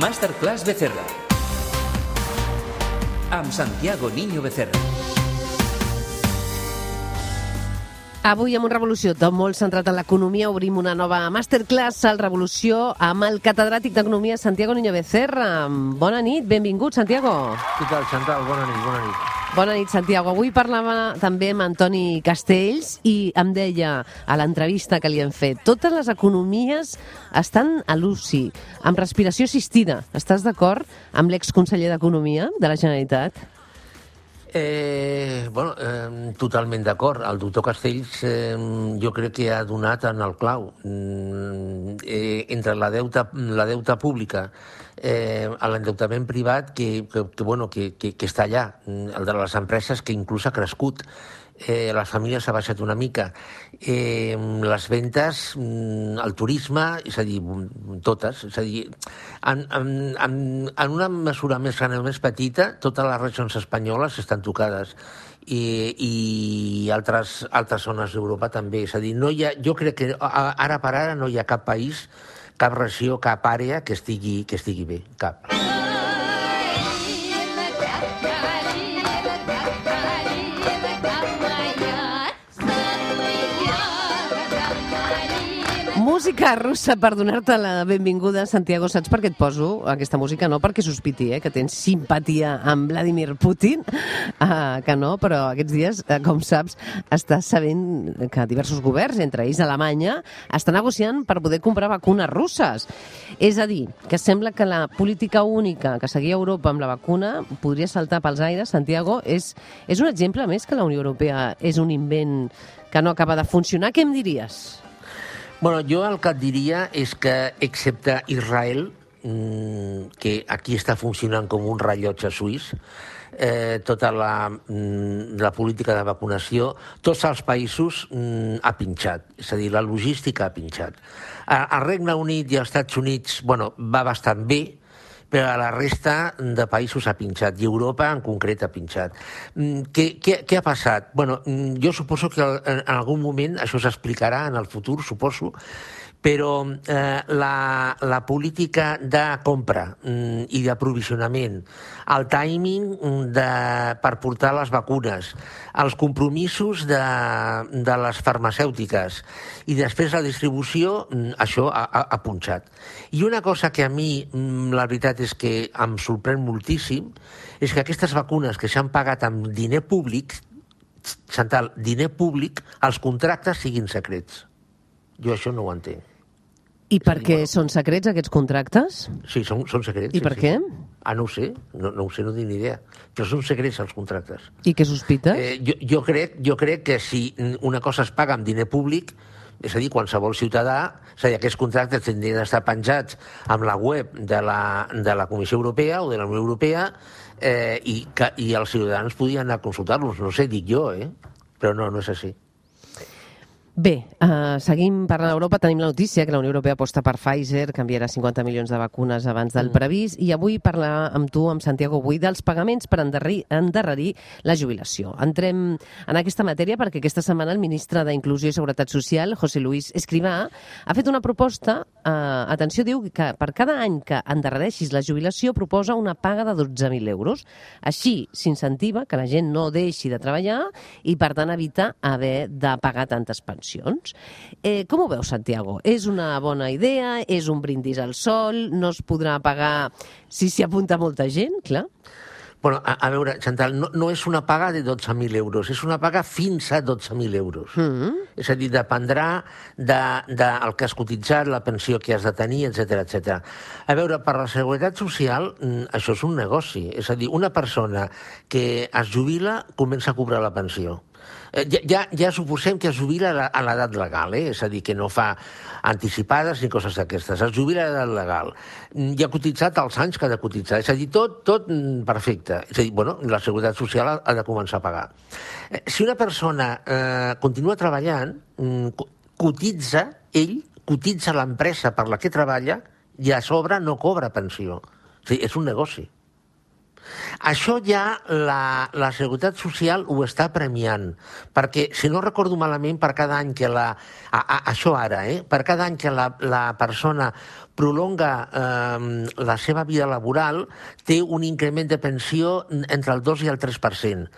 Masterclass Becerra. Amb Santiago Niño Becerra. Avui amb un Revolució, tot molt centrat en l'economia, obrim una nova masterclass al Revolució amb el catedràtic d'Economia Santiago Niño Becerra. Bona nit, benvingut, Santiago. Què tal, Chantal? Bona nit, bona nit. Bona nit, Santiago. Avui parlava també amb Antoni Castells i em deia a l'entrevista que li hem fet totes les economies estan a l'UCI, amb respiració assistida. Estàs d'acord amb l'exconseller d'Economia de la Generalitat? Eh, bueno, eh, totalment d'acord. El doctor Castells eh, jo crec que ha donat en el clau. Mm, eh, entre la deuta, la deuta pública eh, l'endeutament privat que, que, que, bueno, que, que, que està allà, el de les empreses que inclús ha crescut, eh, les famílies s'ha baixat una mica, eh, les ventes, el turisme, és a dir, totes, és a dir, en, en, en una mesura més gran o més petita, totes les regions espanyoles estan tocades i, i altres, altres zones d'Europa també. És a dir, no hi ha, jo crec que ara per ara no hi ha cap país, cap regió, cap àrea que estigui, que estigui bé, cap. Música russa per donar-te la benvinguda, Santiago. Saps per què et poso aquesta música? No perquè sospiti, eh, que tens simpatia amb Vladimir Putin, uh, que no, però aquests dies, uh, com saps, estàs sabent que diversos governs, entre ells Alemanya, estan negociant per poder comprar vacunes russes. És a dir, que sembla que la política única que seguia Europa amb la vacuna podria saltar pels aires. Santiago, és, és un exemple més que la Unió Europea és un invent que no acaba de funcionar. Què em diries? Bueno, jo el que et diria és que, excepte Israel, que aquí està funcionant com un rellotge suís, eh, tota la, la política de vacunació, tots els països ha pinxat, és a dir, la logística ha pinxat. Al Regne Unit i als Estats Units bueno, va bastant bé, però a la resta de països ha pinxat, i Europa en concret ha pinxat. Què, què, què ha passat? Bueno, jo suposo que en algun moment això s'explicarà en el futur, suposo, però eh, la, la política de compra mm, i d'aprovisionament, el timing de, per portar les vacunes, els compromisos de, de les farmacèutiques i després la distribució, mm, això ha, ha, ha punxat. I una cosa que a mi, mm, la veritat és que em sorprèn moltíssim, és que aquestes vacunes que s'han pagat amb diner públic, Chantal, diner públic, els contractes siguin secrets. Jo això no ho entenc. I per què són secrets, aquests contractes? Sí, són, són secrets. I sí, per sí. què? Ah, no ho sé, no, no ho sé, no tinc ni idea. Però són secrets, els contractes. I què sospites? Eh, jo, jo, crec, jo crec que si una cosa es paga amb diner públic, és a dir, qualsevol ciutadà, és a dir, aquests contractes tindrien d'estar penjats amb la web de la, de la Comissió Europea o de la Unió Europea eh, i, que, i els ciutadans podien anar a consultar-los. No sé, dic jo, eh? Però no, no és així. Bé, uh, seguim parlant d'Europa. Tenim la notícia que la Unió Europea aposta per Pfizer, que enviarà 50 milions de vacunes abans del previst, i avui parlar amb tu, amb Santiago Bui, dels pagaments per endarrerir, endarrerir la jubilació. Entrem en aquesta matèria perquè aquesta setmana el ministre d'Inclusió i Seguretat Social, José Luis Escrivà, ha fet una proposta, uh, atenció, diu que per cada any que endarrereixis la jubilació proposa una paga de 12.000 euros. Així s'incentiva que la gent no deixi de treballar i, per tant, evita haver de pagar tantes pensions pensions. Eh, com ho veus, Santiago? És una bona idea? És un brindis al sol? No es podrà pagar si s'hi apunta molta gent? Clar. Bueno, a, a veure, Chantal, no, no és una paga de 12.000 euros, és una paga fins a 12.000 euros. Mm -hmm. És a dir, dependrà del de, de que has cotitzat, la pensió que has de tenir, etc etc. A veure, per la Seguretat Social, això és un negoci. És a dir, una persona que es jubila comença a cobrar la pensió. Eh, ja, ja, ja suposem que es jubila a l'edat legal, eh? és a dir, que no fa anticipades ni coses d'aquestes. Es jubila a l'edat legal. Ja ha cotitzat els anys que ha de cotitzar. És a dir, tot, tot perfecte. És a dir, bueno, la Seguretat Social ha, de començar a pagar. Eh, si una persona eh, continua treballant, cotitza, ell cotitza l'empresa per la que treballa i a sobre no cobra pensió. O sigui, és un negoci. Això ja la, la Seguretat Social ho està premiant, perquè, si no recordo malament, per cada any que la... A, a, això ara, eh? Per cada any que la, la persona prolonga eh, la seva vida laboral, té un increment de pensió entre el 2 i el 3%.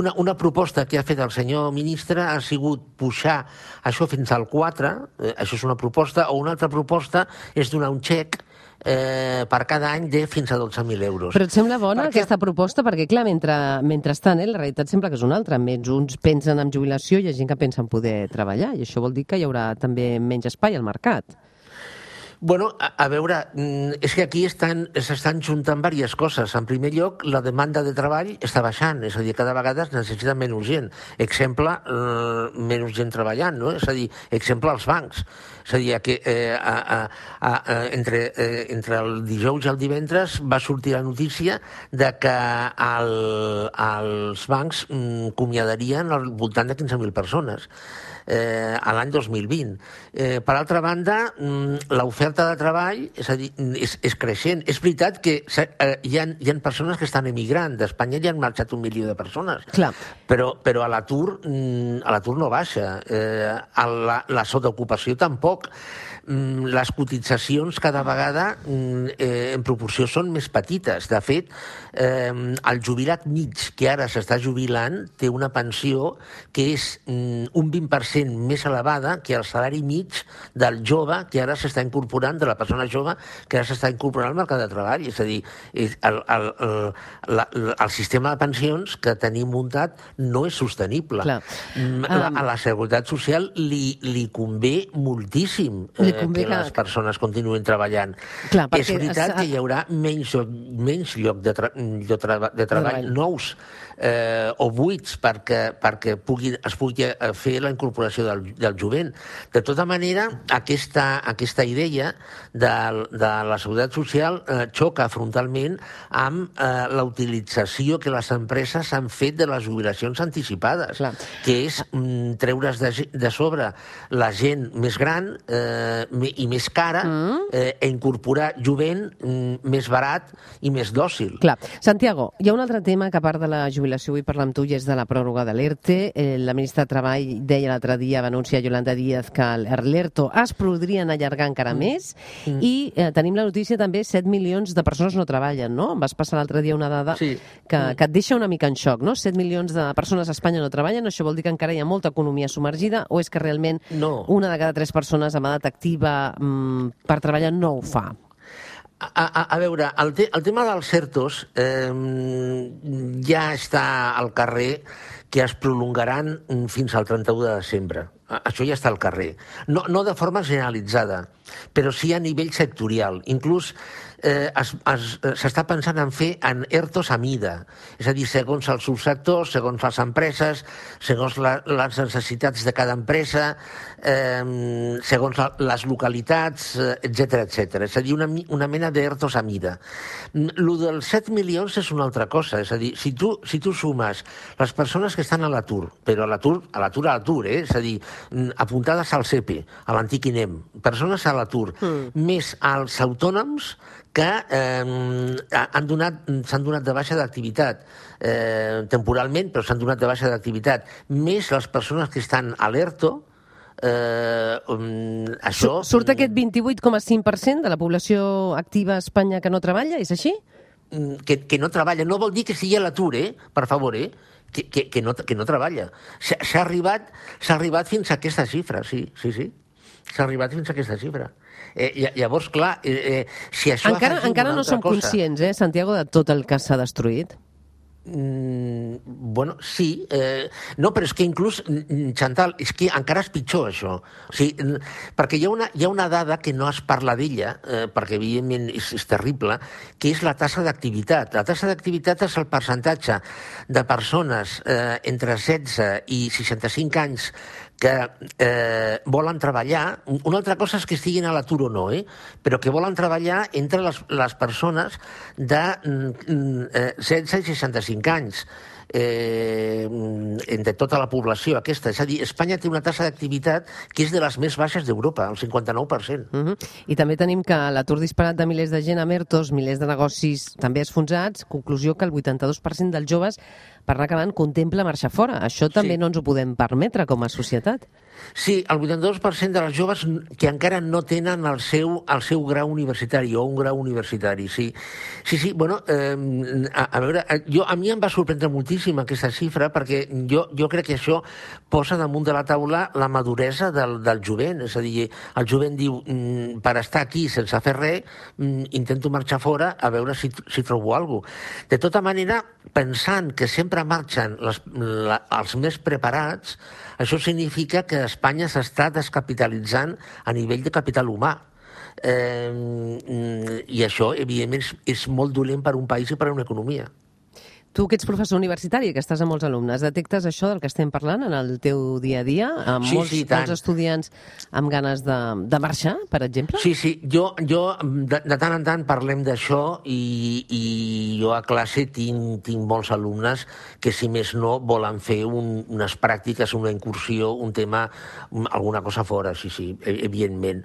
Una, una proposta que ha fet el senyor ministre ha sigut pujar això fins al 4, eh, això és una proposta, o una altra proposta és donar un xec eh, per cada any de fins a 12.000 euros. Però et sembla bona Perquè- aquesta proposta? Perquè, clar, mentre, mentrestant, eh, la realitat sembla que és una altra. Menys uns pensen en jubilació, hi ha gent que pensa en poder treballar, i això vol dir que hi haurà també menys espai al mercat. Bueno, a, a veure, mm, és que aquí estan s'estan juntant diverses coses. En primer lloc, la demanda de treball està baixant, és a dir, cada vegada es necessita menys gent. Exemple, eh, menys gent treballant, no? És a dir, exemple, els bancs. És a dir, que eh, a, a, a, entre, eh, entre el dijous i el divendres va sortir la notícia de que el, els bancs mm, acomiadarien al voltant de 15.000 persones eh, a l'any 2020. Eh, per altra banda, mm, l'oferta de treball és, a dir, és, és creixent. És veritat que eh, hi, ha, hi ha persones que estan emigrant. D'Espanya ja han marxat un milió de persones. Clar. Però, però a l'atur mm, a l'atur no baixa. Eh, a la, la sotaocupació tampoc. Mm, les cotitzacions cada vegada eh, en proporció són més petites. De fet, eh, el jubilat mig que ara s'està jubilant té una pensió que és mm, un 20% més elevada que el salari mig del jove que ara s'està incorporant, de la persona jove que ara s'està incorporant al mercat de treball. És a dir, el, el, el, la, el sistema de pensions que tenim muntat no és sostenible. Clar. Mm, La, Um, a la Seguretat Social li, li convé moltíssim Li eh, convé que, que- les persones continuïn treballant. Clar, és veritat s'ha- que hi haurà menys, menys lloc de, tra de, tra de treball treball. nous eh, o buits perquè, perquè pugui, es pugui eh, fer la incorporació del, del jovent. De tota manera, aquesta, aquesta idea de, de la Seguretat Social eh, xoca frontalment amb eh, la utilització que les empreses han fet de les jubilacions anticipades, Clar. que és mm, treure's de, de sobre la gent més gran eh, i més cara mm. eh, i incorporar jovent mm, més barat i més dòcil. Clar. Santiago, hi ha un altre tema que a part de la jubilació vull parlar amb tu i és de la pròrroga de l'ERTE. Eh, la ministra de Treball deia l'altre dia, va anunciar Yolanda Díaz que l'ERTO es podrien allargar encara mm. més mm. i eh, tenim la notícia també 7 milions de persones no treballen, no? Em vas passar l'altre dia una dada Sí. que, que et deixa una mica en xoc, no? 7 milions de persones a Espanya no treballen, això vol dir que encara hi ha molta economia submergida o és que realment No. una de cada tres persones amb edat activa mm, per treballar no ho fa? A, a, a veure, el, te, el tema dels CERTOs eh, ja està al carrer que es prolongaran mm, fins al 31 de desembre. Això ja està al carrer. No, no de forma generalitzada, però sí a nivell sectorial. Inclús eh, eh, s'està pensant en fer en ERTOs a mida, és a dir, segons els subsectors, segons les empreses, segons la, les necessitats de cada empresa, eh, segons la, les localitats, etc etc. És a dir, una, una mena d'ERTOs a mida. Lo dels 7 milions és una altra cosa, és a dir, si tu, si tu sumes les persones que estan a l'atur, però a l'atur, a l'atur, a l'atur, eh? és a dir, apuntades al CEPE, a l'antic INEM, persones a l'atur, mm. més els autònoms que eh, han donat s'han donat de baixa d'activitat eh, temporalment, però s'han donat de baixa d'activitat, més les persones que estan a l'ERTO, eh, um, això... Su- Surt aquest 28,5% de la població activa a Espanya que no treballa, és així? Mm, que, que no treballa. No vol dir que sigui a l'atur, eh? Per favor, eh? Que, que, que, no, que no treballa. S'ha arribat, arribat fins a aquesta xifra, sí, sí, sí. S'ha arribat fins a aquesta xifra. Eh, lla- llavors, clar, eh, eh, si això Encara, encara no som cosa, conscients, eh, Santiago, de tot el que s'ha destruït. Mm, bueno, sí. Eh, no, però és que inclús, mm, Chantal, és que encara és pitjor això. O sigui, mm, perquè hi ha una, hi ha una dada que no es parla d'ella, eh, perquè evidentment és, és terrible, que és la tassa d'activitat. La tassa d'activitat és el percentatge de persones eh, entre 16 i 65 anys que eh, volen treballar, una altra cosa és que estiguin a l'atur o no, eh? però que volen treballar entre les, les persones de mm, mm, eh, 16 i 65 anys. Eh, entre tota la població aquesta. És a dir, Espanya té una tassa d'activitat que és de les més baixes d'Europa, el 59%. Uh -huh. I també tenim que l'atur disparat de milers de gent a Mertos, milers de negocis també esfonsats, conclusió que el 82% dels joves per anar acabant, contempla marxar fora. Això també Sí. no ens ho podem permetre com a societat. Sí, el 82% de les joves que encara no tenen el seu, el seu grau universitari o un grau universitari, sí. Sí, sí, bueno, eh, a, a veure, eh, jo, a mi em va sorprendre moltíssim aquesta xifra perquè jo, jo crec que això posa damunt de la taula la maduresa del, del jovent. És a dir, el jovent diu, mm, per estar aquí sense fer res, mm, intento marxar fora a veure si, si trobo alguna cosa. De tota manera, pensant que sempre marxen les, la, els més preparats, això significa que Espanya s'està descapitalitzant a nivell de capital humà. Eh, I això, evidentment, és molt dolent per un país i per una economia. Tu, que ets professor universitari, que estàs amb molts alumnes, detectes això del que estem parlant en el teu dia a dia? Amb Sí, molts, sí, molts estudiants amb ganes de, de marxar, per exemple? Sí, sí, jo, jo de, de tant en tant parlem d'això i, i jo a classe tinc, tinc molts alumnes que, si més no, volen fer un, unes pràctiques, una incursió, un tema, un- alguna cosa fora, sí, sí, e- evidentment.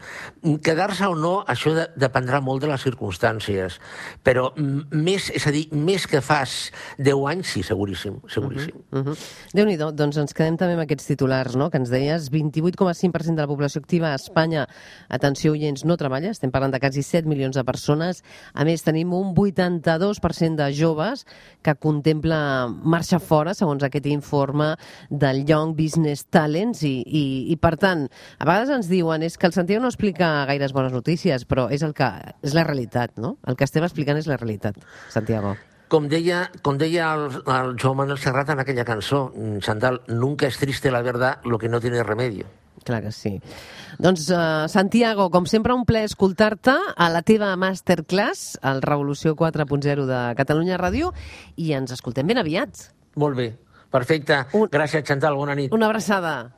Quedar-se o no, això de, dependrà molt de les circumstàncies, però més, és a dir, més que fas 10 anys, sí, seguríssim, seguríssim. Uh -huh. Déu-n'hi-do, doncs ens quedem també amb aquests titulars, no?, que ens deies, 28,5% de la població activa a Espanya, atenció, oients, no treballa, estem parlant de quasi 7 milions de persones, a més tenim un 82% de joves que contempla marxa fora, segons aquest informe del Young Business Talents, i, i, i per tant, a vegades ens diuen és que el Santiago no explica gaires bones notícies, però és, el que, és la realitat, no? El que estem explicant és la realitat, Santiago. Com deia, com deia el, el Joan Manuel Serrat en aquella cançó, mm, Chantal, nunca es triste la verdad lo que no tiene remedio. Clar que sí. Doncs, uh, Santiago, com sempre, un plaer escoltar-te a la teva masterclass, al Revolució 4.0 de Catalunya Ràdio, i ens escoltem ben aviat. Molt bé, perfecte. Un- Gràcies, Chantal, bona nit. Una abraçada.